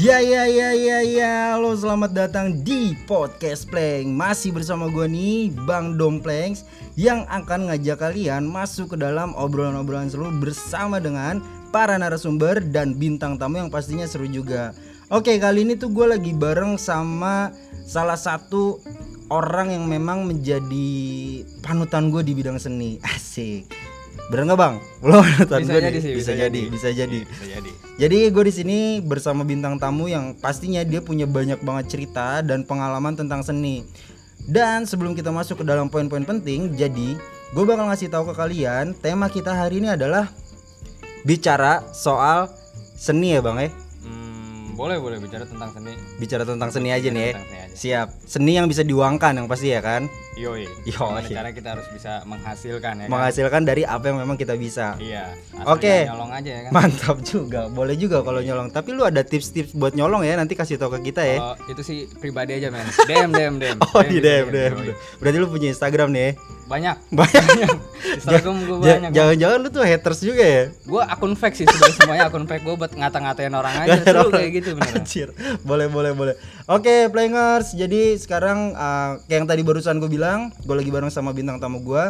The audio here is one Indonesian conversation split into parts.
Ya ya ya ya ya, halo selamat datang di podcast Pleng Masih bersama gue nih, Bang Domplengs Yang akan ngajak kalian masuk ke dalam obrolan-obrolan seru bersama dengan para narasumber dan bintang tamu yang pastinya seru juga. Oke kali ini tuh gue lagi bareng sama salah satu orang yang memang menjadi panutan gue di bidang seni. Asik Bener nggak bang? Lo Bisa gue jadi sih, bisa, bisa jadi, jadi. bisa jadi Bisa jadi. jadi gue di sini bersama bintang tamu yang pastinya dia punya banyak banget cerita dan pengalaman tentang seni. Dan sebelum kita masuk ke dalam poin-poin penting, jadi gue bakal ngasih tahu ke kalian tema kita hari ini adalah bicara soal seni ya bang ya. Boleh boleh bicara tentang seni. Bicara tentang seni aja nih ya. Tentang seni aja. Siap. Seni yang bisa diuangkan yang pasti ya kan. Yoi. Yoi. Cara kita harus bisa menghasilkan ya kan? Menghasilkan dari apa yang memang kita bisa. Iya. Oke. jangan Nyolong aja ya kan. Mantap juga. Boleh juga kalau nyolong. Tapi lu ada tips-tips buat nyolong ya? Nanti kasih tahu ke kita ya. Kalau itu sih pribadi aja men. DM DM DM. Oh di DM, DM. Yoi. Berarti lu punya Instagram nih ya? Banyak. Banyak. Instagram gue Ja- banyak. Jangan-jangan lu tuh haters juga ya? Gue akun fake sih sebenarnya semuanya akun fake gue buat ngata-ngatain orang aja. Seru orang. kayak gitu beneran. Anjir. Boleh, boleh, boleh. Oke, players. Jadi sekarang uh, kayak yang tadi barusan gue bilang, gue lagi bareng sama bintang tamu gue.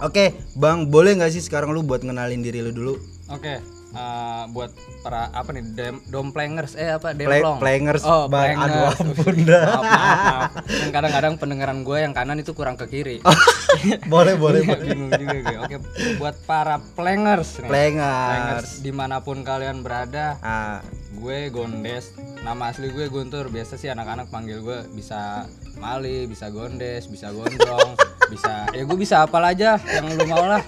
Oke, Bang, boleh nggak sih sekarang lu buat ngenalin diri lu dulu? Oke. Eh, buat para apa nih dem, domplengers eh apa Play, demplong players, oh Bang. Aduh, ampun dah. maaf, maaf, maaf. Kadang-kadang pendengaran gue yang kanan itu kurang ke kiri boleh, boleh, boleh. bingung juga gue. Oke, buat para plangers nih. Di mana pun kalian berada, Ah, gue Gondes. Nama asli gue Guntur. Biasa sih anak-anak panggil gue bisa Mali, bisa Gondes, bisa Gondrong, bisa ya gue bisa apal aja yang lu mau lah.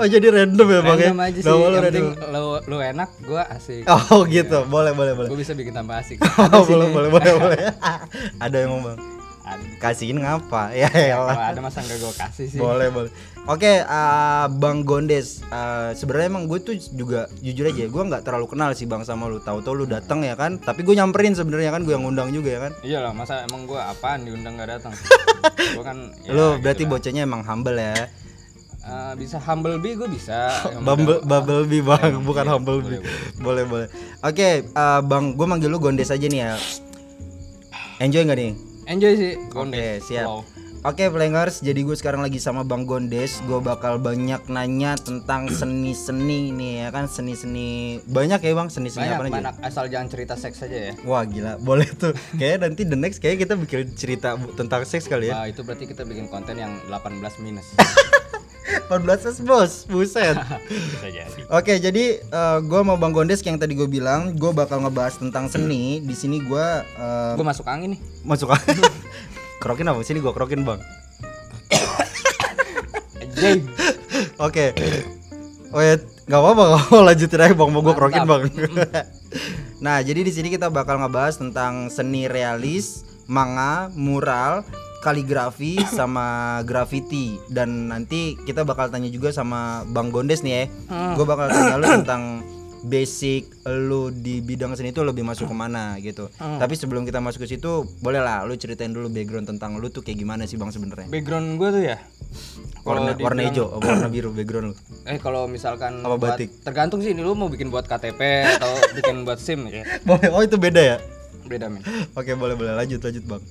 oh jadi random ya, Bang? ya? Random aja sih. Yang penting lu, lu enak, gue asik. Oh, gitu. Boleh, boleh, boleh. Gue bisa bikin tambah asik. Oh, boleh, boleh, boleh, boleh. Ada yang mau, Bang. Kasihin ngapa? Ya elah. kalau ada masa nggak gue kasih sih. boleh boleh oke uh, bang Gondes uh, sebenarnya emang gue tuh juga jujur aja gue nggak terlalu kenal sih bang sama lu. Tahu-tahu lu datang ya kan? Tapi gue nyamperin sebenarnya kan gue yang undang juga ya kan? Iya lah, masa emang gue apaan diundang gak datang? gue kan ya, lu gitu berarti lah. bocahnya emang humble ya? Eh, bisa humble bee gue bisa Bumble, bubble bee bang. Emang, bukan iya, humble bee boleh. Boleh oke uh, bang gue manggil lu Gondes aja nih ya. Enjoy nggak nih? Enjoy sih Gondes. siap. Flow. Oke, Plangers, jadi gue sekarang lagi sama Bang Gondes. Gue bakal banyak nanya tentang seni-seni nih ya kan, seni-seni banyak ya bang, seni-seni apa aja? banyak asal jangan cerita seks aja ya Wah gila, boleh tuh. Kayak nanti the next kayak kita bikin cerita tentang seks kali ya. Nah, itu berarti kita bikin konten yang 18 minus 14 s bos, buset. bisa jadi Oke, jadi eh, gue mau Bang Gondes yang tadi gue bilang, gue bakal ngebahas tentang seni. Di sini gue eh, gue masuk angin nih masuk Kerokin apa? Sini gue kerokin bang. Oke. Oh ya, nggak apa-apa kalau lanjutin aja bang, mau gue kerokin bang. nah, jadi di sini kita bakal ngebahas tentang seni realis, manga, mural, kaligrafi, sama graffiti. Dan nanti kita bakal tanya juga sama Bang Gondes nih ya. Gue bakal tanya lu tentang basic lu di bidang seni itu lebih masuk ke mana gitu. Tapi sebelum kita masuk ke situ, boleh lah lu ceritain dulu background tentang lu tuh kayak gimana sih bang sebenarnya? background gue tuh ya Kalau Warna, warna hijau, apa warna biru background lu. eh kalau misalkan Apa buat- batik? tergantung sih ini lu mau bikin buat KTP atau bikin buat SIM ya Boleh, oh itu beda ya? beda men Oke boleh boleh lanjut lanjut bang.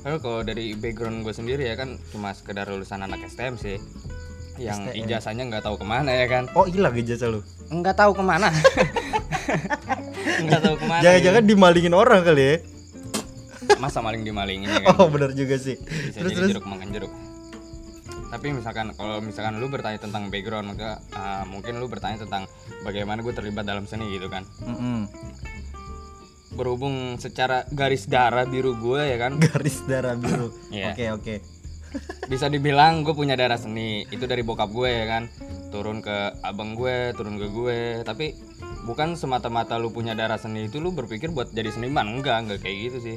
Lalu kalau dari background gue sendiri ya kan cuma sekedar lulusan anak STM sih yang ijazahnya nggak tahu ke mana ya kan Oh hilang ijazah lu. nggak tahu ke mana nggak tahu ke mana Jangan-jangan dimalingin orang kali ya? masa maling dimalingin ya kan Oh benar juga sih. bisa Terus jadi terus. jeruk makan jeruk tapi misalkan kalau misalkan lu bertanya tentang background maka ah, mungkin lu bertanya tentang bagaimana gue terlibat dalam seni gitu kan Mm-mm. berhubung secara garis darah biru gue ya kan Garis darah biru. Iya. Oke oke. Bisa dibilang gue punya darah seni. Itu dari bokap gue ya kan? Turun ke abang gue turun ke gue. Tapi bukan semata-mata lu punya darah seni itu lu berpikir buat jadi seniman. Enggak enggak kayak gitu sih.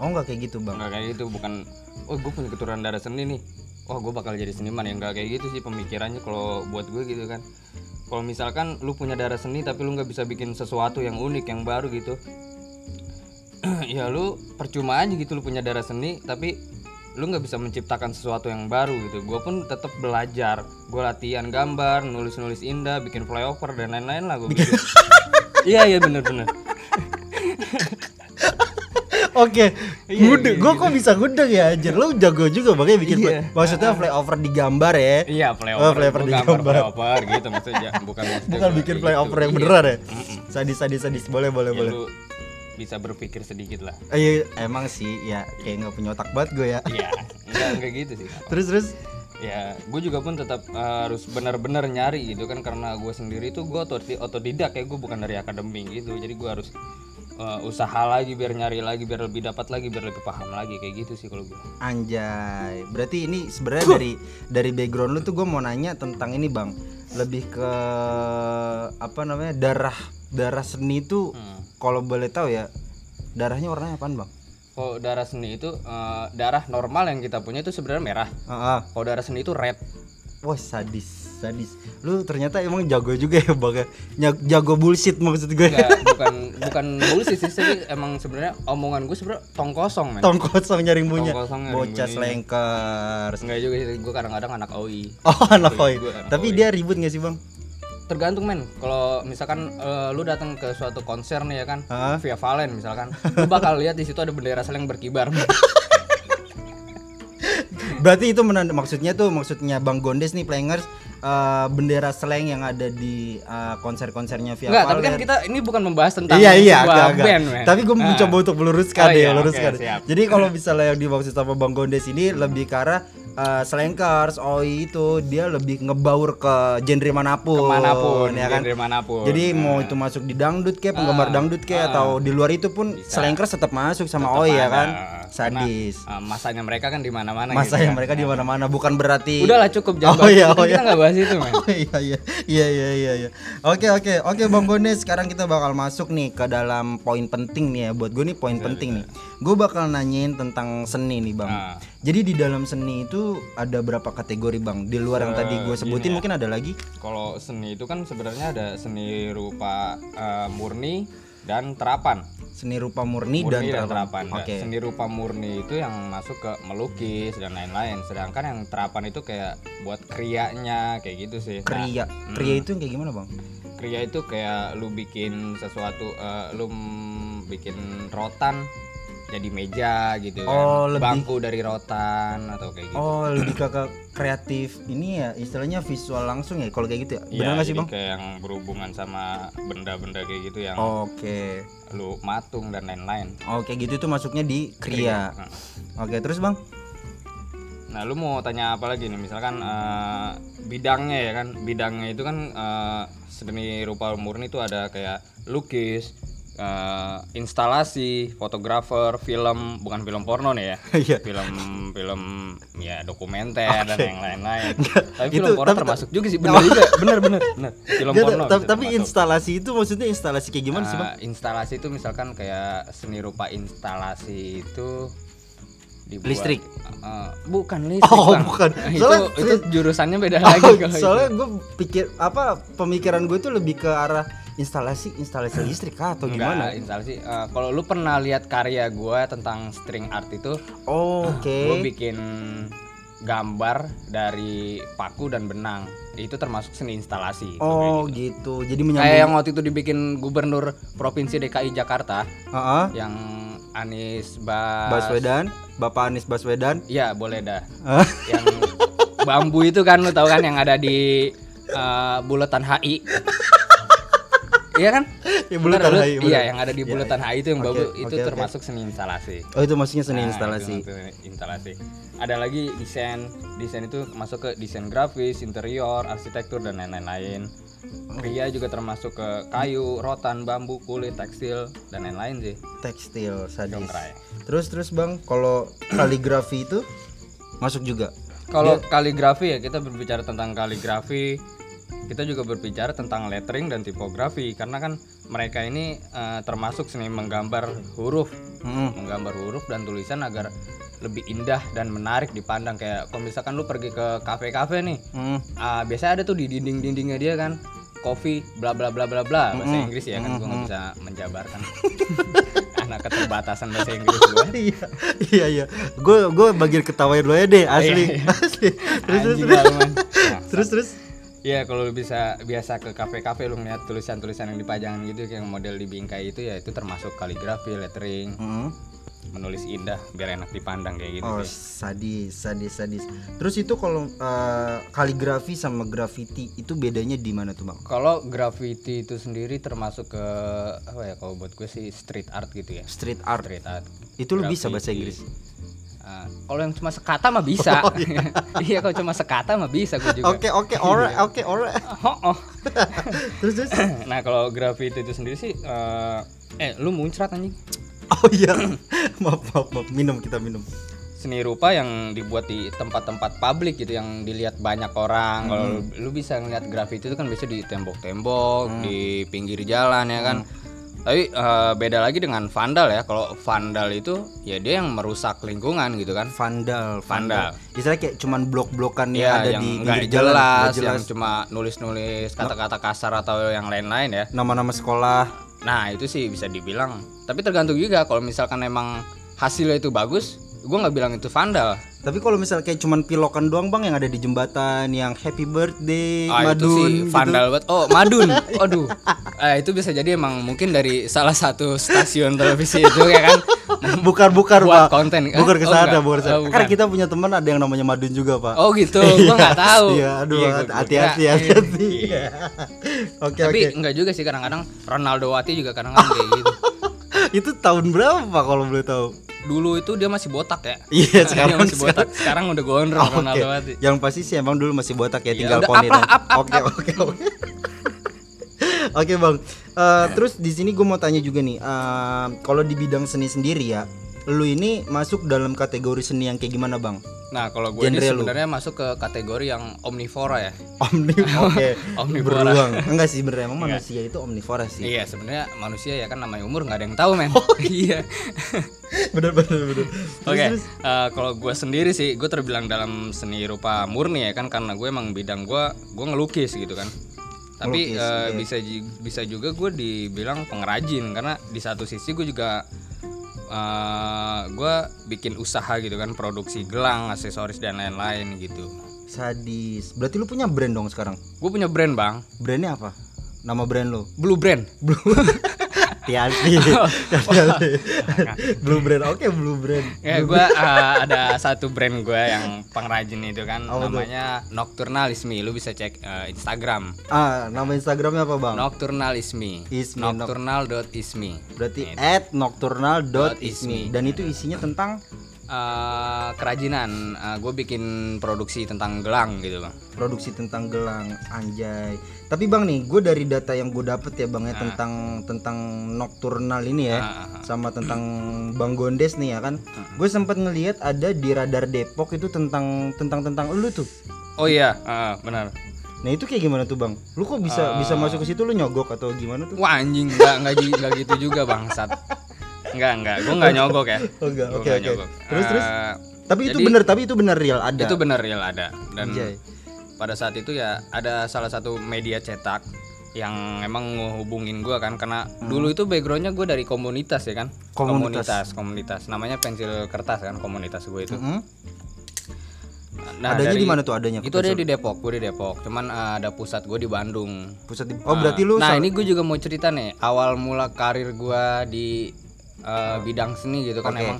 Oh nggak kayak gitu bang. enggak kayak gitu bukan oh gue punya keturunan darah seni nih. Wah gue bakal jadi seniman. Ya enggak kayak gitu sih pemikirannya kalau buat gue gitu kan. Kalau misalkan lu punya darah seni tapi lu nggak bisa bikin sesuatu yang unik yang baru gitu ya lu percuma aja gitu lu punya darah seni tapi lu nggak bisa menciptakan sesuatu yang baru gitu gue pun tetap belajar gue latihan gambar nulis nulis indah bikin flyover dan lain-lain lah gue bikin iya iya bener bener Oke, Iya, ngudeng. iya, Gua kok bisa ngudeng ya anjir. Lu jago juga makanya bikin Iya. play- maksudnya flyover di gambar ya. Iya, Oh, playover. flyover di gambar playover gitu maksudnya, bukan maksudnya Bukan bikin flyover gitu. yang Iya. beneran ya. Sadis sadis sadis boleh boleh Ya, boleh. lu bisa berpikir sedikit lah. Eh, Iya, emang sih ya kayak nggak punya otak banget gue ya. Iya, enggak enggak gitu sih. Terus terus Ya, gue juga pun tetap uh, harus benar-benar nyari gitu kan karena gue sendiri tuh gue otodi- otodidak ya gue bukan dari akademi gitu jadi gue harus uh, usaha lagi biar nyari lagi biar lebih dapat lagi biar lebih paham lagi kayak gitu sih kalau gue anjay. Berarti ini sebenarnya dari dari background lu tuh gue mau nanya tentang ini bang. Lebih ke apa namanya darah darah seni itu hmm. Kalau boleh tahu ya darahnya warnanya apaan bang? kalau darah seni itu uh, darah normal yang kita punya itu sebenarnya merah Ah, ah. kalau darah seni itu red Wah sadis sadis. Lu ternyata emang jago juga ya bang. ya? Jago bullshit maksud gue. Enggak, bukan bukan bullshit sih tapi emang sebenarnya omongan gue sebenarnya tong kosong men Tong kosong nyaring nyaring Bocah slankers. enggak juga sih gue kadang-kadang anak OI Oh anak anak Tapi OI. dia ribut gak sih bang? Tergantung men kalau misalkan eh, lu datang ke suatu konser nih ya kan Hah? via Valen misalkan lu bakal lihat di situ ada bendera sel yang berkibar Berarti itu menanda maksudnya tuh maksudnya Bang Gondes nih players eh, bendera slang yang ada di eh, konser-konsernya via enggak tapi kan kita ini bukan membahas tentang Iya iya sebuah agak, agak. band men Tapi gue Ah. mencoba untuk meluruskan Oh, deh, iya, meluruskan. oke, siap. Jadi kalau misalnya yang dimaksud sama Bang Gondes ini lebih ke arah eh, slankers, OI itu dia lebih ngebaur ke genre mana pun, ke mana pun ya kan. genre mana pun Jadi Nah, mau itu masuk di dangdut kayak penggemar Ah, dangdut kayak ah. atau di luar itu pun slankers tetap masuk sama OI ya kan. Karena, Sadis. eh, masanya mereka kan di mana-mana gitu yang kan. mereka di mana-mana bukan berarti udahlah cukup Oh, jangan bahas iya, oh, kita iya. nggak bahas itu men Oh iya iya iya iya iya iya. Oke oke oke Bang Gondes sekarang kita bakal masuk nih ke dalam poin penting nih ya buat gue nih poin penting nih. Gue bakal nanyain tentang seni nih Bang. Nah. Jadi di dalam seni itu ada berapa kategori Bang? Di luar yang tadi gue sebutin mungkin ada lagi? kalau seni itu kan sebenarnya ada seni rupa eh, murni dan terapan Seni rupa murni, murni dan dan, terapan. terapan. Nah, Oke. Seni rupa murni itu yang masuk ke melukis dan lain-lain. Sedangkan yang terapan itu kayak buat krianya kayak gitu sih. Nah, Kriya. Kriya itu yang kayak gimana Bang? kria itu kayak lu bikin sesuatu eh, lu mm, bikin rotan jadi meja gitu Oh, kan. lebih- Bangku dari rotan atau kayak gitu. Oh lebih ke, ke kreatif ini ya istilahnya visual langsung ya kalau kayak gitu ya? Iya, Benar nggak sih jadi Bang? kayak yang berhubungan sama benda-benda kayak gitu yang Oke. lu matung dan lain-lain. Oke gitu itu masuknya di kriya. Nah. Oke terus Bang? Nah, lu mau tanya apa lagi nih? Misalkan eh, bidangnya ya kan, bidangnya itu kan eh, seni rupa murni itu ada kayak lukis, eh, instalasi, fotografer, film, bukan film porno nih ya. Iya. film film ya dokumenter dan yang lain-lain. Tapi Itu- film porno tapi- termasuk juga sih, bener juga, bener, bener. Film Nggak, porno. ta- bisa tapi termasuk. instalasi itu maksudnya instalasi kayak gimana sih bang? Eh, instalasi itu misalkan kayak seni rupa instalasi itu dibuat Listrik? Eh, bukan listrik Oh, Bang. bukan. itu Soalnya- itu jurusannya beda Oh, lagi kalau soalnya itu. gue pikir apa pemikiran gue tuh lebih ke arah instalasi instalasi listrik kah atau Enggak, gimana? instalasi Eh, kalau lu pernah lihat karya gua tentang string art itu Oh, Oke. gua bikin gambar dari paku dan benang itu termasuk seni instalasi Oh gitu. Jadi kayak menyambung. yang waktu itu dibikin gubernur provinsi DKI Jakarta Heeh. yang Anies Bas Baswedan, Bapak Anies Baswedan. Iya boleh dah. Hah? yang bambu itu kan lu tahu kan yang ada di eh, bulatan HI. iya kan? Ya, bulatan bener. Iya, yang ada di Iya, bulatan iya. HI itu yang Oke, bambu oke, itu oke. termasuk seni instalasi. Oh itu maksudnya seni Nah, instalasi. itu instalasi. Ada lagi desain. Desain itu masuk ke desain grafis, interior, arsitektur dan lain-lain. Kria juga termasuk ke kayu, rotan, bambu, kulit, tekstil dan lain-lain sih. Tekstil sadis. Jongkrai. Terus terus bang, kalau kaligrafi itu masuk juga. Kalau kaligrafi ya kita berbicara tentang kaligrafi, kita juga berbicara tentang lettering dan tipografi karena kan mereka ini eh, termasuk seni menggambar huruf, Mm-mm. menggambar huruf dan tulisan agar lebih indah dan menarik dipandang kayak kalau misalkan lu pergi ke kafe-kafe nih, Mm. ah, biasanya ada tuh di dinding-dindingnya dia kan coffee bla bla bla bla bla bahasa Mm-mm. Inggris ya kan gua nggak Mm-mm. bisa menjabarkan anak keterbatasan bahasa Inggris gua. iya iya iya gue gue bagian ketawain lo ya deh asli iya. asli terus terus terus terus Iya kalau lu bisa biasa ke kafe-kafe lu ngeliat tulisan-tulisan yang dipajangan gitu yang model di bingkai itu ya itu termasuk kaligrafi, lettering. Mm. menulis indah biar enak dipandang kayak gitu Oh, sih. sadis, sadis, sadis. Terus itu kalau eh, kaligrafi sama graffiti itu bedanya di mana tuh, Bang? Kalau graffiti itu sendiri termasuk ke apa ya kalau buat gue sih street art gitu ya. Street art. Street art. Itu lu bisa bahasa Inggris. Kalau yang cuma sekata mah bisa. iya kalau cuma sekata mah bisa gue juga. Oke, oke, alright, oke, alright. Oh, oh. Terus terus. nah kalau graffiti itu sendiri sih eh eh lu muncrat anjing Oh iya. maaf, maaf, maaf. Minum kita minum. seni rupa yang dibuat di tempat-tempat publik gitu yang dilihat banyak orang kalau lu, lu bisa ngeliat graffiti itu kan biasa di tembok-tembok di pinggir jalan ya kan tapi eh, beda lagi dengan vandal ya kalau vandal itu ya dia yang merusak lingkungan gitu kan Vandal, Vandal. Istilahnya kayak cuman blok-blokan yang ya ada yang di nggak jalan, jelas, nggak jelas. yang cuma nulis-nulis kata-kata kasar atau yang lain-lain ya Nama-nama sekolah. Nah itu sih bisa dibilang. Tapi tergantung juga kalau misalkan emang hasilnya itu bagus, gue nggak bilang itu vandal. Tapi kalau misalnya kayak cuman pilokan doang bang yang ada di jembatan yang happy birthday Ah itu madun sih gitu. vandal banget. Oh madun, aduh. Eh, itu bisa jadi emang mungkin dari salah satu stasiun televisi itu ya kan. bukan bukan Buat pak konten. Eh, bukan ke oh, bukan ke sana. Oh, kan bukan. kita punya teman ada yang namanya madun juga pak Oh gitu, gue nggak tahu. iya aduh Iya, hati-hati kira- hati-hati oke Tapi oke enggak juga sih kadang-kadang Ronaldo Wati juga kadang-kadang kayak gitu. itu tahun berapa pak kalau boleh tahu Dulu itu dia masih botak ya. iya dia sekarang masih botak. Sekarang udah gondrong. Ronaldo Wati. Yang pasti sih emang dulu masih botak ya, Ya tinggal poni Oke oke oke. Oke bang, Eh, terus di sini gue mau tanya juga nih, eh, kalau di bidang seni sendiri ya, lu ini masuk dalam kategori seni yang kayak gimana bang? Nah kalau gue ini Genre sebenarnya masuk ke kategori yang omnivora ya. Omni, oke, Omnivora. beruang. Enggak sih bener emang manusia itu omnivora sih. Iya sebenarnya manusia ya kan namanya umur nggak ada yang tahu men. iya. bener bener bener. Oke. eh, kalau gue sendiri sih gue terbilang dalam seni rupa murni ya kan karena gue emang bidang gue gue ngelukis gitu kan. Tapi Ngelukis, eh, oke. bisa bisa juga gue dibilang pengrajin karena di satu sisi gue juga eh, gue bikin usaha gitu kan produksi gelang, aksesoris dan lain-lain gitu. Sadis. Berarti lu punya brand dong sekarang? Gue punya brand bang, Brandnya apa? Nama brand lu? Blue Brand. Blue. Hati-hati. Hati-hati. Blue brand. Oke, blue brand. Ya gue ada satu brand gue yang pengrajin itu kan tuh? namanya Nocturnalismi. Lu bisa cek eh, Instagram. Ah, nama Instagramnya apa bang? Nocturnalismi. Ismi, Nocturnal.ismi. Berarti Gitu. at nocturnal.ismi Ismi. dan itu isinya tentang Eh, kerajinan. gue bikin produksi tentang gelang gitu bang. produksi tentang gelang anjay. Tapi bang nih, gue dari data yang gue dapet ya bang ya Ah. tentang tentang nocturnal ini ya, ah. sama tentang Bang Gondes nih ya kan. Gue sempat ngelihat ada di radar Depok itu tentang tentang tentang lu tuh. Oh iya, ah, benar. Nah itu kayak gimana tuh bang? Lu kok bisa bisa masuk ke situ lu nyogok atau gimana tuh? Wah anjing, nggak nggak gi- nggak gitu juga bangsat. Nggak nggak, gue nggak nyogok ya. Oh enggak, oke nggak oke. nyogok. Terus terus. Eh, Tapi itu bener, tapi itu bener real ada. Itu benar real ada dan Anjay. pada saat itu ya ada salah satu media cetak yang emang ngehubungin gua kan karena dulu itu backgroundnya gue dari komunitas ya kan Hmm. Komunitas. komunitas komunitas. namanya pensil kertas kan komunitas gue itu Mm-mm. nah adanya di mana tuh adanya? itu ada di Depok gue di Depok cuman eh, ada pusat gue di Bandung pusat di- Oh berarti lu nah ini gue juga mau cerita nih awal mula karir gua di eh, bidang seni gitu kan Oke. emang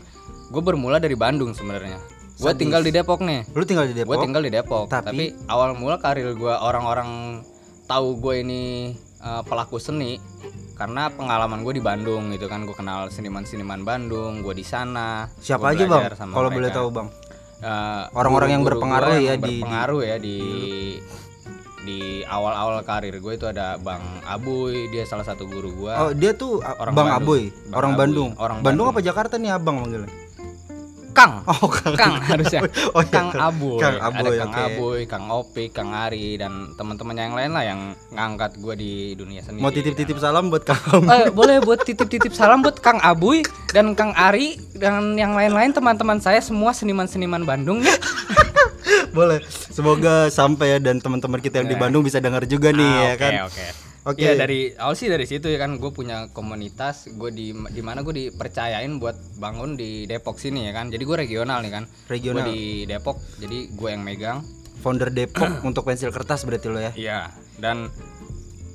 gue bermula dari Bandung sebenarnya gue tinggal di Depok nih lu tinggal di Depok. gue tinggal di Depok Tapi- tapi, awal mula karir gue orang-orang tahu gue ini eh, pelaku seni karena pengalaman gue di Bandung gitu kan gue kenal seniman-seniman Bandung gue di sana Siapa aja bang? Kalau boleh tahu bang. Eh, Orang-orang yang guru-guru berpengaruh ya yang di- berpengaruh ya di di awal-awal karir gue itu ada Bang Abuy dia salah satu guru gue Oh dia tuh Orang Bang Bandung. Aboy, Bang orang Aboy, Bandung. orang Bandung Bandung. apa Jakarta nih abang manggilnya? Kang Oh Kang. Kang harusnya Oh, iya, Kang Kang. Abuy Kang ada Aboy, Kang oke. Abuy Kang Opik Kang Ari dan teman-temannya yang lain lah yang ngangkat gue di dunia seni Mau titip-titip salam buat Kang. Eh, boleh buat titip-titip salam buat Kang Abuy dan Kang Ari dan yang lain-lain teman-teman saya semua seniman-seniman Bandung ya. Boleh. Semoga sampai ya dan teman-teman kita yang di Bandung bisa dengar juga nih ya Ah, kan. Oke, oke. Oke. Ya dari awal sih dari situ ya kan gue punya komunitas gue di di mana gue dipercayain buat bangun di Depok sini ya kan jadi gue regional nih kan Regional. gue di Depok jadi gue yang megang Founder Depok untuk pensil kertas berarti lo ya. Iya, dan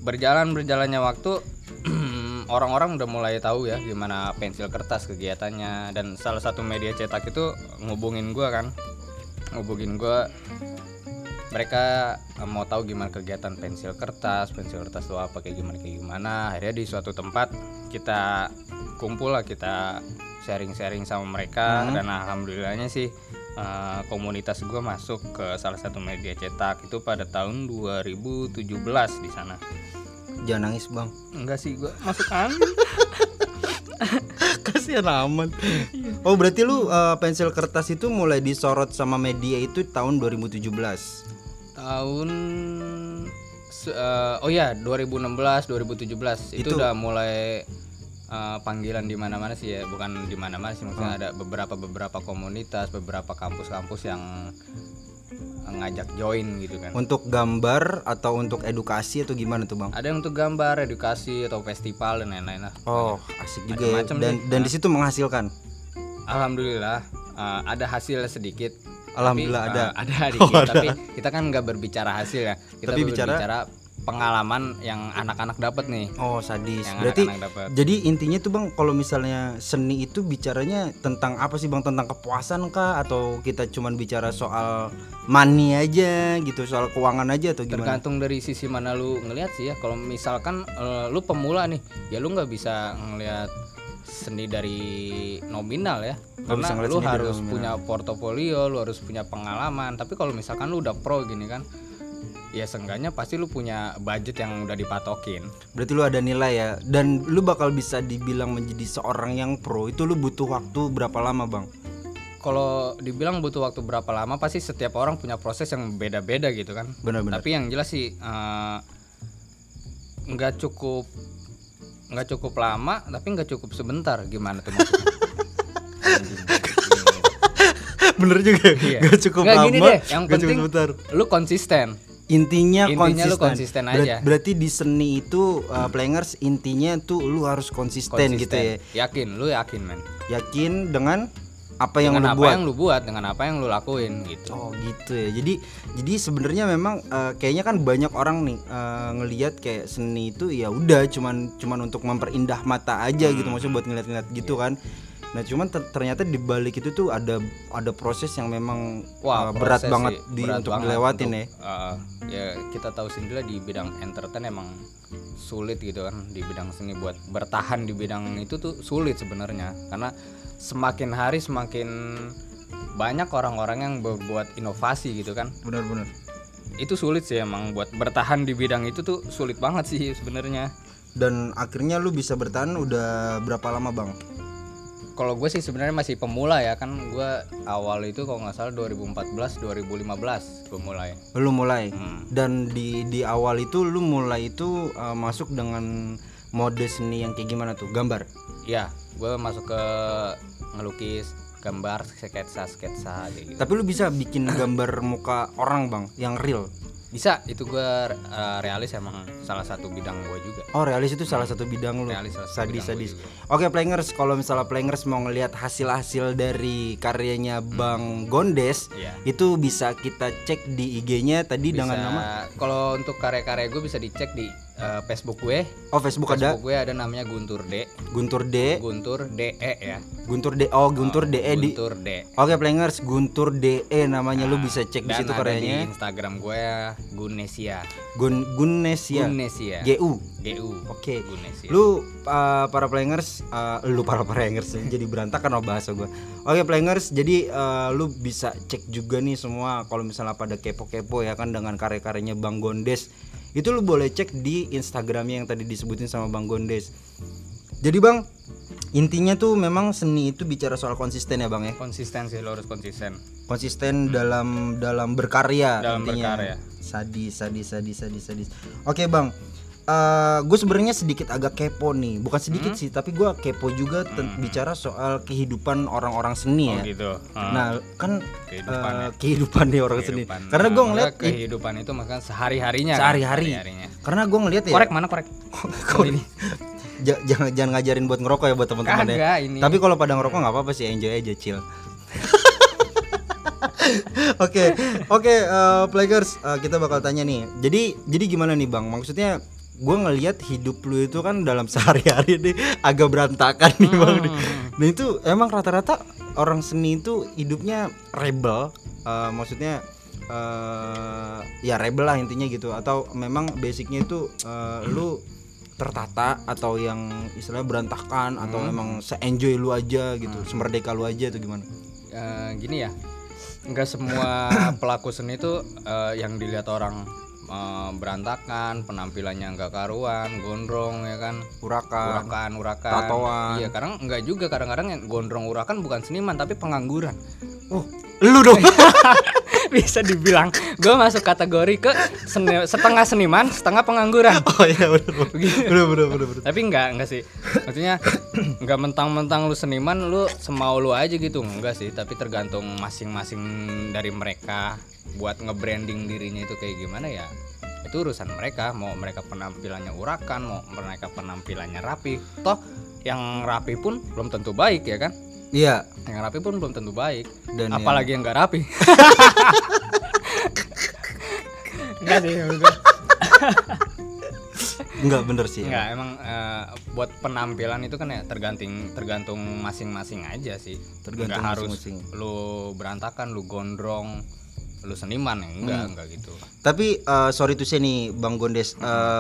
berjalan berjalannya waktu orang-orang udah mulai tahu ya gimana pensil kertas kegiatannya dan salah satu media cetak itu ngubungin gua kan ngubungin gua. Mereka eh, mau tahu gimana kegiatan pensil kertas pensil kertas itu apa kayak gimana kayak gimana. Akhirnya di suatu tempat kita kumpul lah kita sharing-sharing sama mereka. Dan alhamdulillahnya sih eh, komunitas gua masuk ke salah satu media cetak itu pada tahun 2017 di sana. Jangan nangis, Bang. enggak sih gua masuk angin Kasihan amat. Oh, berarti lu uh, pensil kertas itu mulai disorot sama media itu tahun 2017. tahun eh, oh ya 2016 2017 itu, Itu- udah mulai eh, panggilan di mana-mana sih ya bukan di mana-mana sih maksudnya ada beberapa beberapa komunitas beberapa kampus-kampus yang ngajak join gitu kan Untuk gambar atau untuk edukasi atau gimana tuh, Bang? ada yang untuk gambar edukasi atau festival dan lain-lain lah Oh, asik juga ya. Dan deh. dan di situ menghasilkan. alhamdulillah eh, ada hasil sedikit Alhamdulillah Tapi, ada. eh, ada dikit tapi kita kan nggak berbicara hasil ya kita Tapi bicara- berbicara pengalaman yang anak-anak dapat nih Oh, sadis. yang Berarti anak-anak dapat jadi intinya tuh, Bang, kalau misalnya seni itu bicaranya tentang apa sih, Bang? Tentang kepuasan kah atau kita cuman bicara soal money aja gitu, soal keuangan aja atau gimana? tergantung dari sisi mana lu ngelihat sih ya kalau misalkan eh, lu pemula nih ya lu nggak bisa ngelihat seni dari nominal ya karena lu harus nominal. punya portofolio lu harus punya pengalaman tapi kalau misalkan lu udah pro gini kan ya seenggaknya pasti lu punya budget yang udah dipatokin Berarti lu ada nilai ya dan lu bakal bisa dibilang menjadi seorang yang pro itu lu butuh waktu berapa lama, Bang? kalau dibilang butuh waktu berapa lama pasti setiap orang punya proses yang beda-beda gitu kan Benar-benar. tapi yang jelas sih eh, nggak cukup nggak cukup lama tapi nggak cukup sebentar gimana tuh. Bener juga. Iya. Gak cukup Nggak, lama. gini deh, yang gak penting sebentar. lu konsisten Intinya, Intinya lu konsisten. konsisten Ber- aja. berarti di seni itu uh, players intinya tuh lu harus konsisten, gitu ya. yakin lu yakin men Yakin dengan apa yang dengan lu apa buat. yang lu buat dengan apa yang lu lakuin gitu Oh gitu ya. Jadi jadi sebenarnya memang uh, kayaknya kan banyak orang nih uh, ngelihat kayak seni itu ya udah cuman cuman untuk memperindah mata aja gitu maksudnya buat ngeliat-ngeliat gitu kan. Nah cuman ter- ternyata di balik itu tuh ada ada proses yang memang uh, Wah, berat proses banget sih, di berat untuk banget dilewatin untuk, ya. uh, ya kita tahu sendiri di bidang entertain emang sulit gitu kan di bidang seni buat bertahan di bidang itu tuh sulit sebenarnya karena semakin hari semakin banyak orang-orang yang berbuat inovasi gitu kan Benar-benar. itu sulit sih emang buat bertahan di bidang itu tuh sulit banget sih sebenarnya Dan akhirnya lu bisa bertahan udah berapa lama bang? Kalau gue sih sebenarnya masih pemula ya kan gue awal itu kalau nggak salah 2014 2015 gue mulai Lu mulai. Hmm. Dan di di awal itu lu mulai itu uh, masuk dengan mode seni yang kayak gimana tuh? Gambar. Ya, gue masuk ke ngelukis, gambar, sketsa, sketsa gitu. Tapi lu bisa bikin gambar muka orang bang, yang real. Bisa, itu gue uh, realis emang salah satu bidang gue juga. Oh realis itu salah satu bidang lu. Realis salah satu sadis bidang sadis. Oke players, kalau misalnya players mau ngelihat hasil-hasil dari karyanya Bang Gondes, Iya. itu bisa kita cek di IG-nya tadi Bisa, dengan nama. kalau untuk karya-karya gue bisa dicek di uh, Facebook gue. Oh Facebook ada Facebook gue ada namanya Guntur D. Guntur D, Guntur DE ya. Guntur D. Oh Guntur DE di. Guntur D. Oke players, Guntur DE namanya lu bisa cek di situ ada di karyanya. Instagram gue ya, Gunesia. Gun Gunesia. Gunesia. GU. GU. Oke. Gunesia. Lu uh, para players, uh, lu para players jadi berantakan oh bahasa gua. Oke players, jadi uh, lu bisa cek juga nih semua kalau misalnya pada kepo-kepo ya kan dengan karya-karyanya Bang Gondes. Itu lu boleh cek di Instagramnya yang tadi disebutin sama Bang Gondes. Jadi Bang, intinya tuh memang seni itu bicara soal konsisten ya Bang ya. konsistensi lo harus konsisten. Konsisten dalam dalam berkarya Dalam intinya. berkarya. Sadis, sadis, sadis, sadis, sadis. Oke bang, gue sebenarnya sedikit agak kepo nih, bukan sedikit Hmm? sih, tapi gue kepo juga ten- bicara soal kehidupan orang-orang seni ya. Oh gitu. Ah. Nah kan Kehidupan eh, ya. kehidupan orang seni. Karena Nah, gue maka ngeliat kehidupan itu makan sehari harinya. sehari-hari. Karena gue ngeliat ya. Korek mana korek? Kok ini? Ja- jangan jangan ngajarin buat ngerokok ya buat teman-teman ya. Kagak ini. Tapi kalau pada ngerokok nggak apa-apa sih, enjoy aja chill. Oke, oke, eh, players, eh, kita bakal tanya nih. Jadi, jadi gimana nih bang? Maksudnya gue ngelihat hidup lu itu kan dalam sehari-hari nih agak berantakan nih bang. Nah itu emang rata-rata orang seni itu hidupnya rebel eh, maksudnya eh ya rebel lah intinya gitu. Atau memang basicnya itu eh, lu tertata atau yang istilahnya berantakan atau memang se-enjoy lu aja gitu semerdeka lu aja atau gimana? Eh, gini ya nggak semua pelaku seni itu eh, yang dilihat orang eh, berantakan penampilannya nggak karuan gondrong ya kan? Urakan urakan urakan. Tatoan. iya kadang nggak juga. Kadang-kadang yang gondrong urakan bukan seniman tapi pengangguran. Oh lu dong. Bisa dibilang. Gue masuk kategori ke seni- setengah seniman setengah pengangguran. Oh iya bener bener. Bener bener bener tapi enggak enggak sih. Maksudnya enggak mentang-mentang lu seniman lu semau lu aja gitu. Enggak sih tapi tergantung masing-masing dari mereka buat nge-branding dirinya itu kayak gimana ya itu urusan mereka. Mau mereka penampilannya urakan mau mereka penampilannya rapi. Toh yang rapi pun belum tentu baik ya kan? Iya. Yang rapi pun belum tentu baik. Dan apalagi yang enggak rapi. Enggak sih enggak bener sih Enggak, emang. eh, buat penampilan itu kan ya tergantung tergantung masing-masing aja sih. Tergantung Nggak harus masing-masing. lu berantakan, lu gondrong, lu seniman ya enggak, Hmm. enggak gitu. Tapi eh, sorry tuh saya nih Bang Gondes,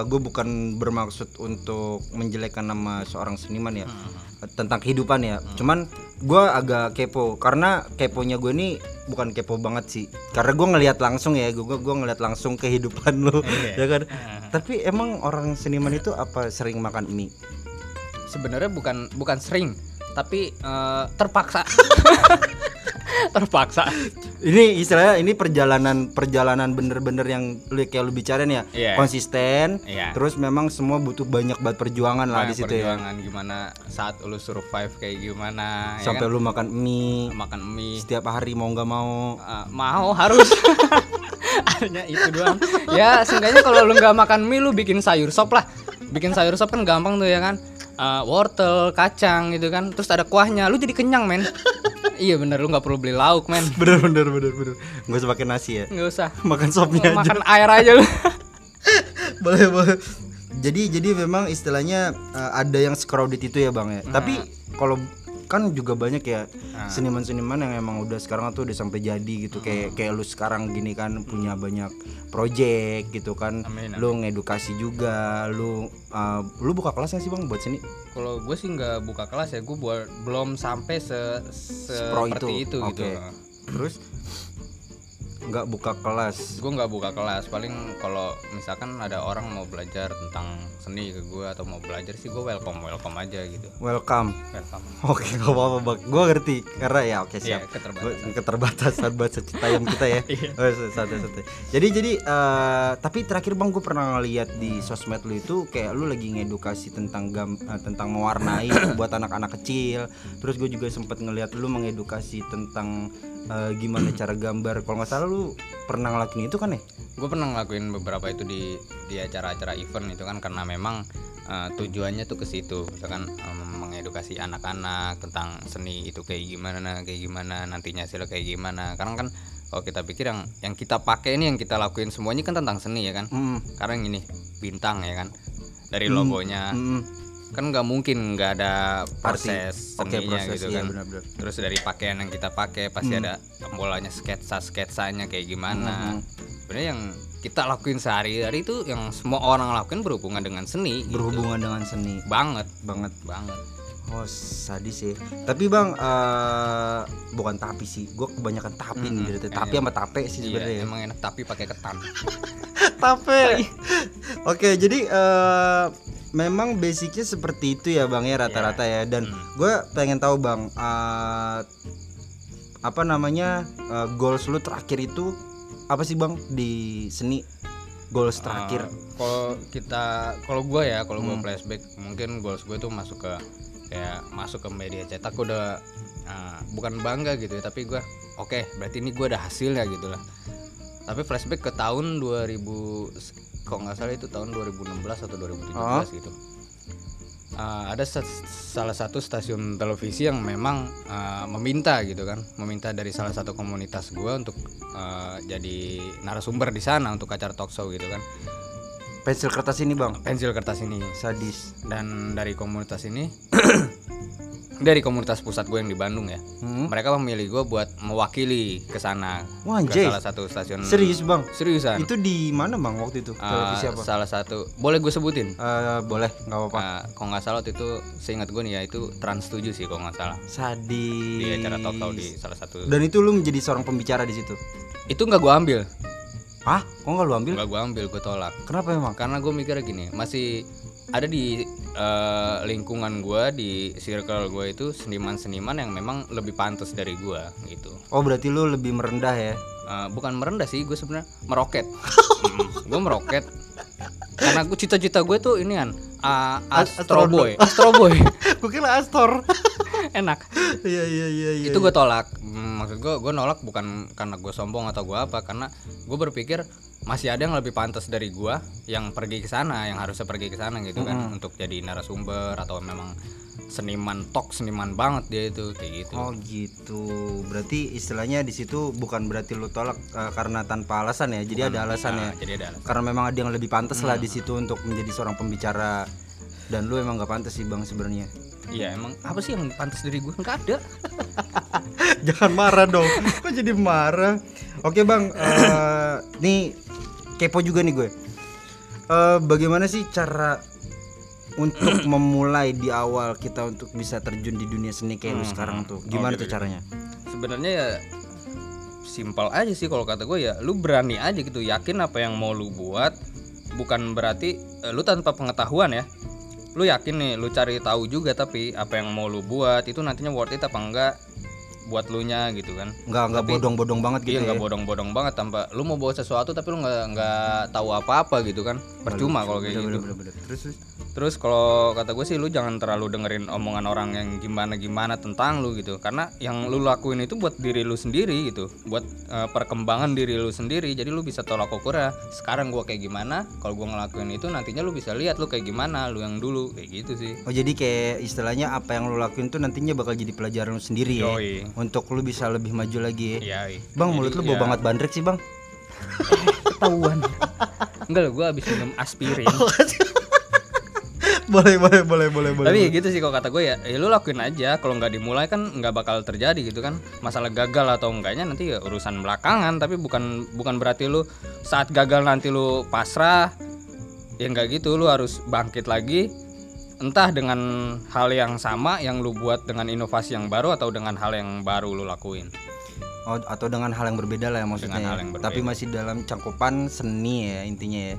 gue bukan bermaksud untuk menjelekkan nama seorang seniman ya tentang kehidupan ya. Cuman gue agak kepo karena keponya gue ini bukan kepo banget sih. Karena gue ngelihat langsung ya, gue gue ngelihat langsung kehidupan lu, ya kan. Tapi emang orang seniman itu apa sering makan mie? Sebenarnya bukan bukan sering, tapi eh, terpaksa. terpaksa. Ini istilahnya ini perjalanan perjalanan bener-bener yang lu kayak lu bicarain ya, Iya. konsisten. Iya. Terus memang semua butuh banyak banget perjuangan lah di Banyak situ ya. perjuangan gimana saat lu survive kayak gimana ya Sampai kan? lu makan mie makan mie setiap hari mau nggak mau. Uh, mau harus hanya itu doang ya seenggaknya kalau lu nggak makan mie lu bikin sayur sop lah bikin sayur sop kan gampang tuh ya kan Uh, wortel kacang gitu kan terus ada kuahnya lu jadi kenyang men iya bener lu nggak perlu beli lauk men Bener bener bener bener. Nggak usah pakai nasi ya. nggak usah Makan sopnya aja. makan air aja lu boleh boleh. Jadi jadi memang istilahnya eh, ada yang crowded itu ya bang ya. Tapi kalau kan juga banyak ya seniman-seniman yang emang udah sekarang tuh udah sampai jadi gitu. Kayak kayak lu sekarang gini kan punya banyak project gitu kan. Amin, lu ngedukasi juga lu eh, lu buka kelas nggak sih bang buat seni? Kalau gue sih nggak buka kelas ya gue buat belum sampai se Pro seperti itu, Oke. gitu terus nggak buka kelas gue nggak buka kelas paling kalau misalkan ada orang mau belajar tentang seni ke gue atau mau belajar sih gue welcome welcome aja gitu welcome welcome Oke, gak apa-apa bang. Gue ngerti karena ya oke Iya, siap. keterbatasan. Gua- keterbatasan bahasa Citayam kita ya. Oh, santai santai. Jadi jadi eh, tapi terakhir bang gue pernah ngeliat di sosmed lu itu kayak lu lagi ngedukasi tentang gam eh, tentang mewarnai buat anak-anak kecil. Terus gue juga sempat ngeliat lu mengedukasi tentang eh, gimana cara gambar. Kalau nggak salah lu pernah ngelakuin itu kan ya? gue pernah ngelakuin beberapa itu di di acara-acara event itu kan karena memang eh, tujuannya tuh ke situ. Misalkan em, mengedukasi anak-anak tentang seni itu kayak gimana kayak gimana nantinya hasilnya kayak gimana. Karena kan kalau kita pikir yang yang kita pakai ini yang kita lakuin semuanya kan tentang seni ya kan? Mm, karena yang ini bintang ya kan? Dari logonya. Mm, kan nggak mungkin nggak ada proses Oke seninya proses. gitu iya kan. benar-benar. terus dari pakaian yang kita pakai pasti ada bolanya sketsa sketsanya kayak gimana. Sebenarnya yang kita lakuin sehari-hari itu yang semua orang lakuin berhubungan dengan seni gitu. Berhubungan dengan seni. Banget. Banget. banget Oh sadis sih. Tapi bang, eh bukan tapi sih. Gue kebanyakan tapi nih dari tadi. Tapi sama tape sih iya sebenarnya. emang enak tapi pakai ketan Tape. Oke, jadi eh memang basicnya seperti itu ya bang ya rata-rata ya. Dan gue pengen tahu bang, eh apa namanya eh, goals lu terakhir itu apa sih bang di seni? Goals terakhir. Uh, kalau kita kalau gue ya kalau gue flashback mungkin goals gue tuh masuk ke kayak masuk ke media cetak gue udah uh, bukan bangga gitu ya tapi gue oke berarti ini gue ada hasilnya gitu lah. Tapi flashback ke tahun 2000 kok nggak salah itu tahun 2016 atau 2017 gitu. Uh, ada sa- salah satu stasiun televisi yang memang uh, meminta gitu kan meminta dari salah satu komunitas gue untuk uh, jadi narasumber di sana untuk acara talk show gitu kan pensil kertas ini bang. Pensil kertas ini. Sadis. Dan dari komunitas ini dari komunitas pusat gue yang di Bandung ya Hmm. mereka memilih gue buat mewakili ke sana Wah, ke salah satu stasiun serius bang? Seriusan. Itu di mana bang waktu itu? Televisi apa salah satu. Boleh gue sebutin? Eh, boleh. Nggak apa-apa. Eh, kalau nggak salah waktu itu seingat gue nih ya itu Trans 7 sih kalau nggak salah. Sadis. Di acara talk show di salah satu dan itu lu menjadi seorang pembicara di situ? Itu nggak gue ambil ah kok nggak lu ambil? Nggak gue ambil gue tolak. Kenapa emang? Karena gue mikirnya gini masih ada di eh, lingkungan gue di circle gue itu seniman-seniman yang memang lebih pantas dari gue gitu. Oh berarti lu lebih merendah ya? Eh, bukan merendah sih gue sebenarnya meroket. Gue meroket. Karena gue cita-cita gue tuh ini kan uh, Astro Boy. Astro Boy. Gue kira Astor enak iya iya iya iya itu gue tolak Hmm, maksud gue gue nolak bukan karena gue sombong atau gue apa karena gue berpikir masih ada yang lebih pantas dari gue yang pergi ke sana yang harusnya pergi ke sana gitu kan untuk jadi narasumber atau memang seniman tok seniman banget dia itu kayak gitu Oh gitu. Berarti istilahnya di situ bukan berarti lu tolak eh, karena tanpa alasan ya. Jadi ada alasan ya. Nah, jadi ada alasan. Karena memang ada yang lebih pantas lah di situ untuk menjadi seorang pembicara. Dan lu emang gak pantas sih bang sebenarnya. Iya emang apa sih yang pantas dari gue nggak ada Jangan marah dong. Kok jadi marah? Oke bang. eh, nih kepo juga nih gue. Eh, bagaimana sih cara untuk memulai di awal kita untuk bisa terjun di dunia seni kayak lu sekarang tuh? Gimana tuh caranya? sebenarnya ya simpel aja sih kalau kata gue ya lu berani aja gitu yakin apa yang mau lu buat bukan berarti eh, lu tanpa pengetahuan ya lu yakin nih lu cari tahu juga tapi apa yang mau lu buat itu nantinya worth it apa enggak buat lu nya gitu kan. Nggak nggak bodong-bodong banget gitu iya ya? nggak bodong-bodong banget tanpa lu mau bawa sesuatu tapi lu nggak nggak tahu apa-apa gitu kan. Percuma kalau kayak gitu. Bener-bener. Terus terus. Terus kalau kata gue sih lu jangan terlalu dengerin omongan orang yang gimana gimana tentang lu gitu. Karena yang lu lakuin itu buat diri lu sendiri gitu. Buat eh, perkembangan diri lu sendiri. Jadi lu bisa tolak ukur ya sekarang gua kayak gimana kalau gua ngelakuin itu nantinya lu bisa lihat lu kayak gimana lu yang dulu. Kayak gitu sih. Oh jadi kayak istilahnya apa yang lu lakuin tuh nantinya bakal jadi pelajaran lu sendiri ya? Yoi. Untuk lu bisa lebih maju lagi ya. iya iya. Bang mulut lu bau banget bandrek sih bang. ketahuan enggak lo gua habis minum aspirin boleh boleh boleh boleh boleh. tapi ya gitu sih kalau kata gue ya, ya lu lakuin aja kalau nggak dimulai kan nggak bakal terjadi gitu kan masalah gagal atau enggaknya nanti ya urusan belakangan tapi bukan bukan berarti lu saat gagal nanti lu pasrah ya nggak gitu lu harus bangkit lagi entah dengan hal yang sama yang lu buat dengan inovasi yang baru atau dengan hal yang baru lu lakuin Oh, atau dengan hal yang berbeda lah ya maksudnya. Dengan hal ya. yang Tapi masih dalam cangkupan seni ya intinya ya.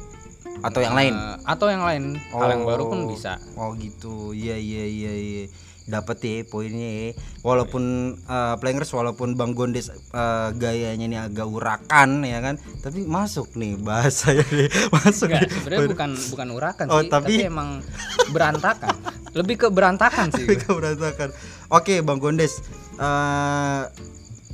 Atau yang lain. Eh, atau yang lain hal yang baru pun Oh. bisa Oh gitu. Iya iya iya iya. Dapat ya poinnya ya. Walaupun eh, Plangers walaupun Bang Gondes eh, gayanya ini agak urakan ya kan, tapi masuk nih bahasanya nih. Masuk Enggak, sebenarnya bukan bukan urakan Oh, sih, tapi- tapi... emang berantakan. Lebih ke berantakan sih. Mereka berantakan. Oke, Bang Gondes. eh,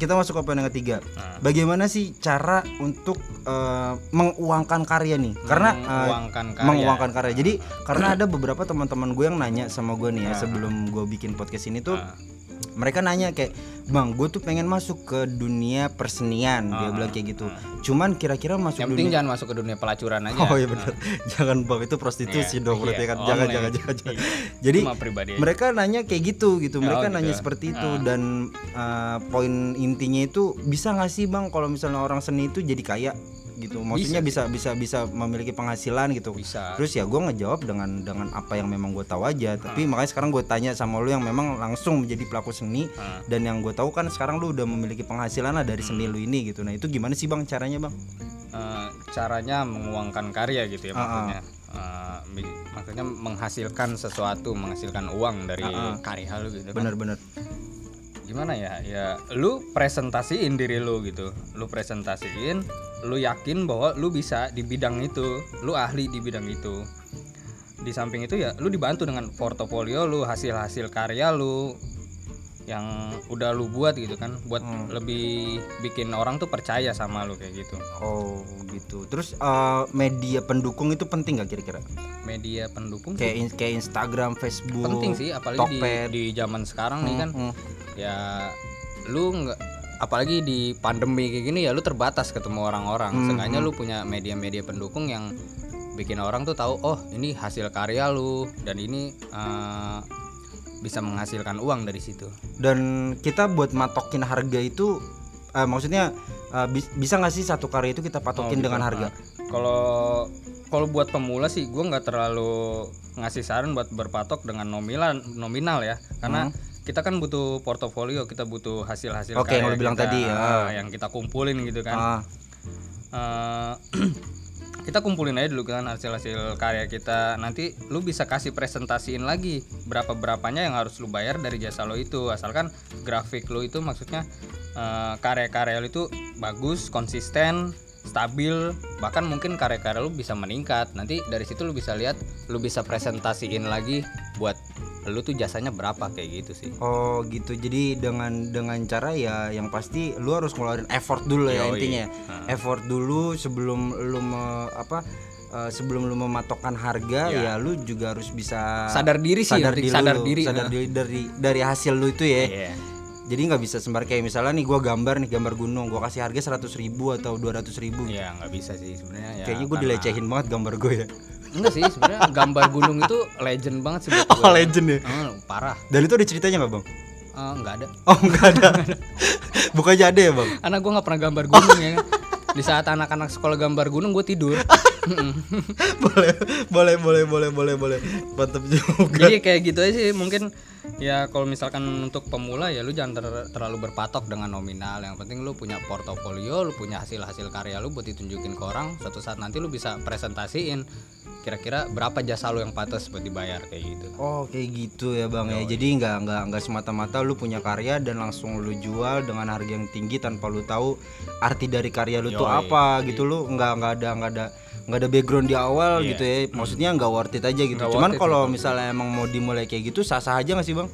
kita masuk ke poin yang ketiga. Nah. Bagaimana sih cara untuk eh, menguangkan karya nih? Karena eh, menguangkan karya. menguangkan karya. Jadi karena ada beberapa teman-teman gue yang nanya sama gue nih ya sebelum gue bikin podcast ini tuh Ah. Mereka nanya kayak bang gue tuh pengen masuk ke dunia persenian dia bilang kayak gitu cuman kira-kira masuk Ah. Yang penting dunia jangan masuk ke dunia pelacuran aja. oh iya benar jangan bang itu prostitusi Iya, dong berarti iya, kan jangan online. jangan jangan, jangan. Iya. jadi pribadi aja. mereka nanya kayak gitu gitu mereka gitu. nanya seperti itu Ah. dan uh, poin intinya itu bisa nggak sih bang kalau misalnya orang seni itu jadi kaya gitu maksudnya bisa bisa bisa, memiliki penghasilan gitu Bisa. terus ya gue ngejawab dengan dengan apa yang memang gue tahu aja tapi makanya sekarang gue tanya sama lu yang memang langsung menjadi pelaku seni Ah. dan yang gue tahu kan sekarang lu udah memiliki penghasilan lah dari seni lu ini gitu nah itu gimana sih bang caranya bang Eh, caranya menguangkan karya gitu ya Ah, ah. maksudnya. Eh, bi- maksudnya menghasilkan sesuatu, menghasilkan uang dari Ah, ah. karya lu gitu. kan. bener-bener Gimana ya? Ya lu presentasiin diri lu gitu. Lu presentasiin, lu yakin bahwa lu bisa di bidang itu, lu ahli di bidang itu. Di samping itu ya lu dibantu dengan portofolio lu, hasil-hasil karya lu yang udah lu buat gitu kan buat Hmm. lebih bikin orang tuh percaya sama lu kayak gitu. Oh gitu. Terus uh, media pendukung itu penting gak kira-kira? Media pendukung kayak in- kayak Instagram Facebook penting sih apalagi di, Tokped. di zaman sekarang nih kan. Hmm, ya lu nggak apalagi di pandemi kayak gini ya lu terbatas ketemu orang-orang. Hmm, seenggaknya lu punya media-media pendukung yang bikin orang tuh tahu oh ini hasil karya lu dan ini eh, bisa menghasilkan uang dari situ. Dan kita buat matokin harga itu eh, maksudnya eh, bis- bisa nggak sih satu karya itu kita patokin Oh, dengan harga? kalau kalau buat pemula sih gue nggak terlalu ngasih saran buat berpatok dengan nominal nominal ya. Karena kita kan butuh portofolio kita butuh hasil hasil Hmm. Oke, yang lu bilang tadi, ya. yang kita kumpulin gitu kan. Ah, Eh, kita kumpulin aja dulu kan hasil-hasil karya kita. Nanti lu bisa kasih presentasiin lagi berapa berapanya yang harus lu bayar dari jasa lo itu. Asalkan grafik lu itu maksudnya eh, karya-karya lu itu bagus konsisten stabil bahkan mungkin karya-karya lu bisa meningkat nanti dari situ lu bisa lihat lu bisa presentasiin lagi buat lu tuh jasanya berapa kayak gitu sih oh gitu jadi dengan dengan cara ya yang pasti lu harus ngeluarin effort dulu ya Yoi. intinya Nah. effort dulu sebelum lu me- apa eh, sebelum lu mematokkan harga ya, lu juga harus bisa sadar diri sih sadar diri sadar diri sadar nah. diri dari dari hasil lu itu ya Iya. Jadi nggak bisa sembar kayak misalnya nih gua gambar nih gambar gunung gua kasih harga 100.000 ribu atau 200.000 ribu ya nggak bisa sih sebenarnya ya kayaknya gue karena- dilecehin banget gambar gue ya. Enggak sih, sebenarnya gambar gunung itu legend banget sih buat oh legend ya? Eh, parah. dan itu ada ceritanya nggak bang? Eh, enggak ada. oh nggak ada. Bukannya ada ya bang? Karena gua nggak pernah gambar gunung ya. Di saat anak-anak sekolah gambar gunung gue tidur. boleh boleh boleh boleh boleh boleh. Mantap juga. Jadi kayak gitu aja sih mungkin ya kalau misalkan untuk pemula ya lu jangan ter- terlalu berpatok dengan nominal. Yang penting lu punya portofolio, lu punya hasil-hasil karya lu buat ditunjukin ke orang. Suatu saat nanti lu bisa presentasiin kira-kira berapa jasa lu yang pantas buat dibayar kayak gitu. Oh kayak gitu ya bang ya. Jadi nggak nggak nggak semata-mata lu punya karya dan langsung lu jual dengan harga yang tinggi tanpa lu tahu arti dari karya lu tuh Yoi. apa gitu lu nggak nggak ada nggak ada nggak ada background di awal Iya. gitu ya. Maksudnya nggak worth it aja gitu. Nggak Cuman kalau misalnya emang mau dimulai kayak gitu sah-sah aja nggak sih bang?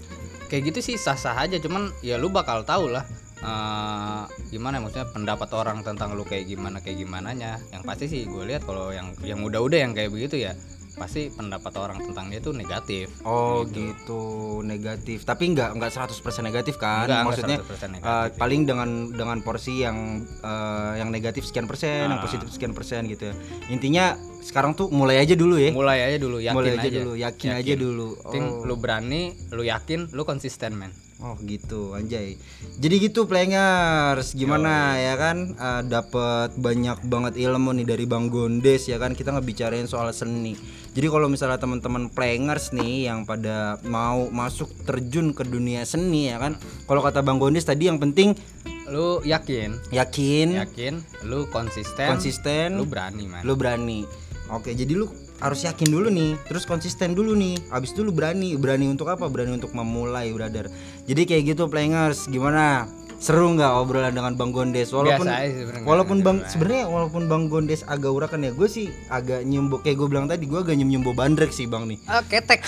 kayak gitu sih sah-sah aja cuman ya lu bakal tahu lah eh, gimana maksudnya pendapat orang tentang lu kayak gimana kayak gimana nya yang pasti sih gue lihat kalau yang yang udah-udah yang kayak begitu ya pasti pendapat orang tentang dia tuh negatif Oh gitu, negatif. Tapi nggak nggak 100% negatif kan? Enggak, Maksudnya 100% eh, negatif. paling dengan dengan porsi yang eh, yang negatif sekian persen, yang Ah. positif sekian persen gitu ya. Intinya sekarang tuh mulai aja dulu ya. mulai aja dulu yakin mulai aja, aja, dulu, yakin, aja dulu. Oh. lu berani lu yakin lu konsisten men Oh gitu anjay. Jadi gitu players gimana ya kan? Eh, dapat banyak banget ilmu nih dari Bang Gondes ya kan? Kita ngebicarain soal seni. Jadi kalau misalnya teman-teman players nih yang pada mau masuk terjun ke dunia seni ya kan. Kalau kata Bang Gondes tadi yang penting lu yakin? Yakin, yakin? Lu konsisten? Konsisten, lu berani man. Lu berani. Oke, jadi lu harus yakin dulu nih, terus konsisten dulu nih. Abis itu lu berani, berani untuk apa? Berani untuk memulai, brother. Jadi kayak gitu, players. Gimana? Seru nggak obrolan dengan Bang Gondes? Walaupun sebenarnya, walaupun Bang ada sebenarnya walaupun Bang Gondes agak urakan ya, gue sih agak nyembo kayak gue bilang tadi, gue agak nyem nyembo bandrek sih Bang nih. ah ketek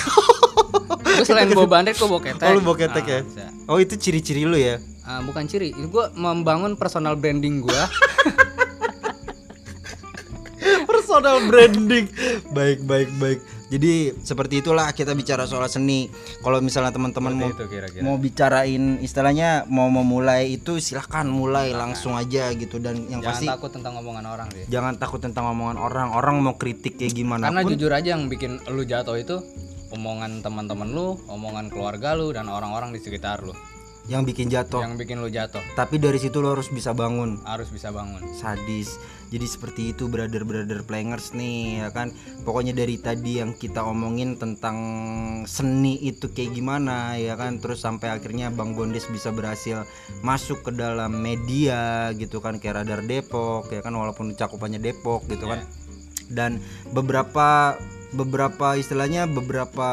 gue selain bawa bandrek gue bawa ketek Oh, lu bawa ketek Ah, ya? bisa. Oh, itu ciri-ciri lu ya. Ah, bukan ciri, ini gue membangun personal branding gue. personal branding baik baik baik. Jadi seperti itulah kita bicara soal seni. Kalau misalnya teman-teman mau itu mau bicarain istilahnya mau memulai itu silahkan mulai langsung aja gitu. Dan yang Jangan pasti takut tentang omongan orang sih. jangan takut tentang omongan orang. Orang mau kritik kayak gimana Karena pun jujur aja yang bikin lu jatuh itu omongan teman-teman lu, omongan keluarga lu dan orang-orang di sekitar lu. Yang bikin jatuh. Yang bikin lu jatuh. tapi dari situ lo harus bisa bangun. Harus bisa bangun. sadis jadi seperti itu brother brother players nih ya kan? Pokoknya dari tadi yang kita omongin tentang seni itu kayak gimana ya kan? Terus sampai akhirnya Bang Gondes bisa berhasil masuk ke dalam media gitu kan kayak Radar Depok ya kan? Walaupun cakupannya Depok gitu kan. Dan beberapa beberapa istilahnya beberapa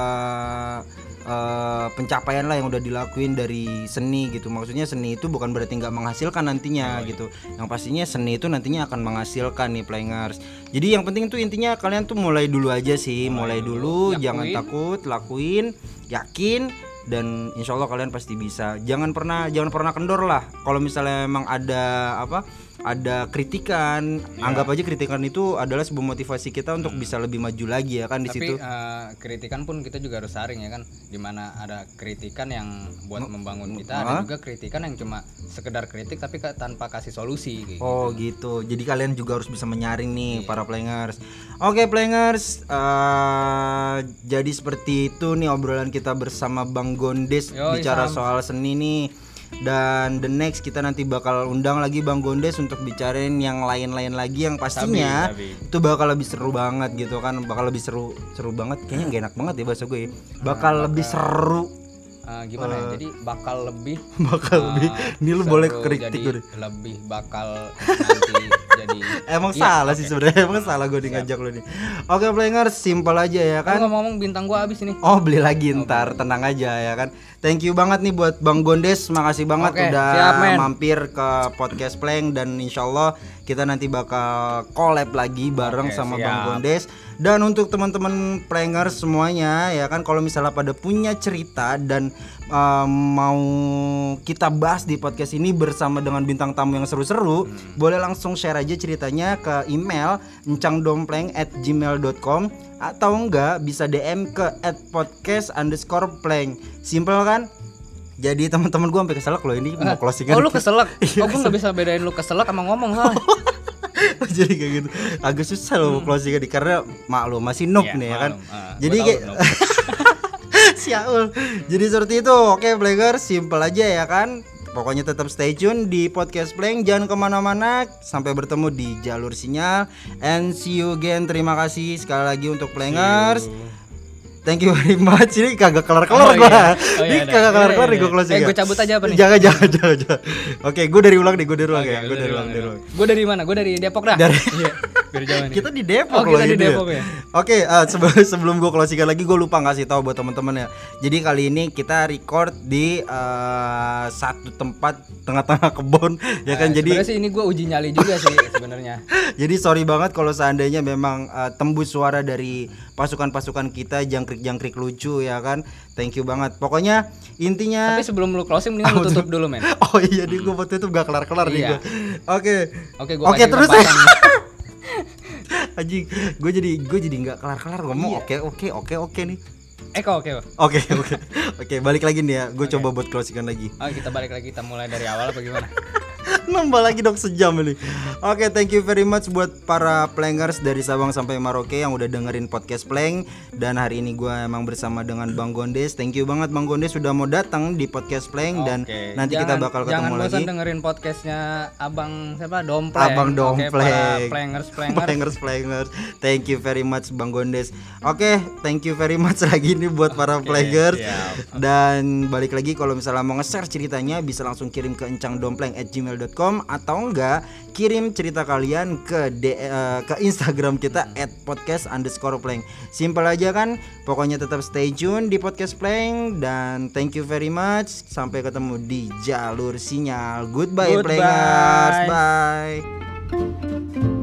eh, pencapaian lah yang udah dilakuin dari seni gitu. Maksudnya seni itu bukan berarti nggak menghasilkan nantinya gitu. Yang pastinya seni itu nantinya akan menghasilkan nih players jadi yang penting tuh intinya kalian tuh mulai dulu aja sih. Mulai, dulu, Lakuin. jangan takut lakuin yakin dan insya Allah kalian pasti bisa. Jangan pernah jangan pernah kendor lah. Kalau misalnya emang ada apa ada kritikan, Iya. anggap aja kritikan itu adalah sebuah motivasi kita untuk bisa lebih maju lagi ya kan di Hmm. Tapi situ. eh, kritikan pun kita juga harus saring ya kan, di mana ada kritikan yang buat membangun kita, ada juga kritikan yang cuma sekedar kritik tapi tanpa kasih solusi. Gitu. Oh gitu. Jadi kalian juga harus bisa menyaring nih Iya. para players. Oke players, eh, jadi seperti itu nih obrolan kita bersama Bang Gondes Yoi, bicara Sam. soal seni nih. Dan the next kita nanti bakal undang lagi Bang Gondes untuk bicarain yang lain-lain lagi yang pastinya sabi. itu bakal lebih seru banget gitu kan, bakal lebih seru seru banget. Kayaknya gak enak banget ya bahasa gue. ya. Bakal lebih seru, Eh, gimana ya? Jadi bakal lebih bakal eh, lebih. Ini lu boleh kritik jadi gue. lebih bakal nanti jadi Emang Iya, salah sih sebenarnya, emang salah gue ngajak lu nih. Oke, players, simpel aja ya kan kan. ngomong bintang gua habis ini. Oh, beli lagi ntar, tenang aja ya kan. Thank you banget nih buat Bang Gondes, makasih banget Oke, udah siap, mampir ke podcast Plank dan insya Allah kita nanti bakal collab lagi bareng Oke, sama Bang siap. Gondes. Dan untuk teman-teman plankers semuanya ya kan kalau misalnya pada punya cerita dan um, mau kita bahas di podcast ini bersama dengan bintang tamu yang seru-seru, Hmm. boleh langsung share aja ceritanya ke email encangdompleng@gmail.com atau enggak bisa DM ke podcast underscore plank. Simple kan? Jadi teman-teman gua sampai keselak loh ini mau closingan. Oh lu keselak? Iya, oh gua nggak bisa bedain lu keselak sama ngomong soalnya. jadi kayak gitu agak susah loh closing ini karena maklum masih noob Iya, nih ya kan. Ah, jadi kayak Siaul jadi seperti itu oke Player simple aja ya kan pokoknya tetap stay tune di podcast Plank jangan ke mana-mana sampai bertemu di jalur sinyal and see you again terima kasih sekali lagi untuk Plangers Thank you very much. Ini kagak kelar-kelar Oh, gua. iya. Oh, Ini iya, kagak iya, kelar-kelar iya, nih gua iya. closing. Eh, gua cabut aja apa nih? Jangan jangan jangan. jangan. Oke, gua dari ulang nih, gua dari ulang ya. Gua dari ulang, dari ulang. Gue dari mana? Gue dari Depok dah. Dari- Nih. Kita di Depok Oh, loh kita di ini Depok ya? Oke, eh, sebelum sebelum gue closingan lagi gue lupa ngasih tahu buat teman-teman ya. Jadi kali ini kita record di eh, satu tempat tengah-tengah kebun ya kan. Nah, jadi sih ini gue uji nyali juga sih sebenarnya. jadi sorry banget kalau seandainya memang eh, tembus suara dari pasukan-pasukan kita jangkrik-jangkrik lucu ya kan. Thank you banget. Pokoknya intinya Tapi sebelum lu closing mendingan lu tutup dulu men. Oh iya, di gue waktu itu gak kelar-kelar nih Iya. gue. Oke. Oke, gue Oke, terus ya. Anjing, gue jadi gue jadi nggak kelar-kelar ngomong. Iya. Oke, oke, oke, oke nih. Eko oke. Oke oke oke balik lagi nih ya gue coba buat closingan lagi Oh, kita balik lagi kita mulai dari awal apa gimana? nambah lagi dong sejam ini oke thank you very much buat para plankers dari Sabang sampai Maroke yang udah dengerin podcast plank dan hari ini gue emang bersama dengan Bang Gondes thank you banget Bang Gondes sudah mau datang di podcast plank dan Oke. nanti kita Jangan- bakal Jangan ketemu bosan lagi dengerin podcastnya Abang siapa? Dompleng. Abang Dompleng. para plangers plangers. Plangers, plangers. Thank you very much Bang Gondes. Oke, thank you very much lagi nih buat para plangers. siap. Dan balik lagi kalau misalnya mau nge-share ceritanya bisa langsung kirim ke encangdompleng@gmail.com atau enggak kirim cerita kalian ke D- eh, ke Instagram kita @podcast underscore plank. Simple aja kan? Pokoknya tetap stay tune di podcast plank dan thank you very much. Sampai ketemu di jalur sinyal. Goodbye, Goodbye. plangers. Bye.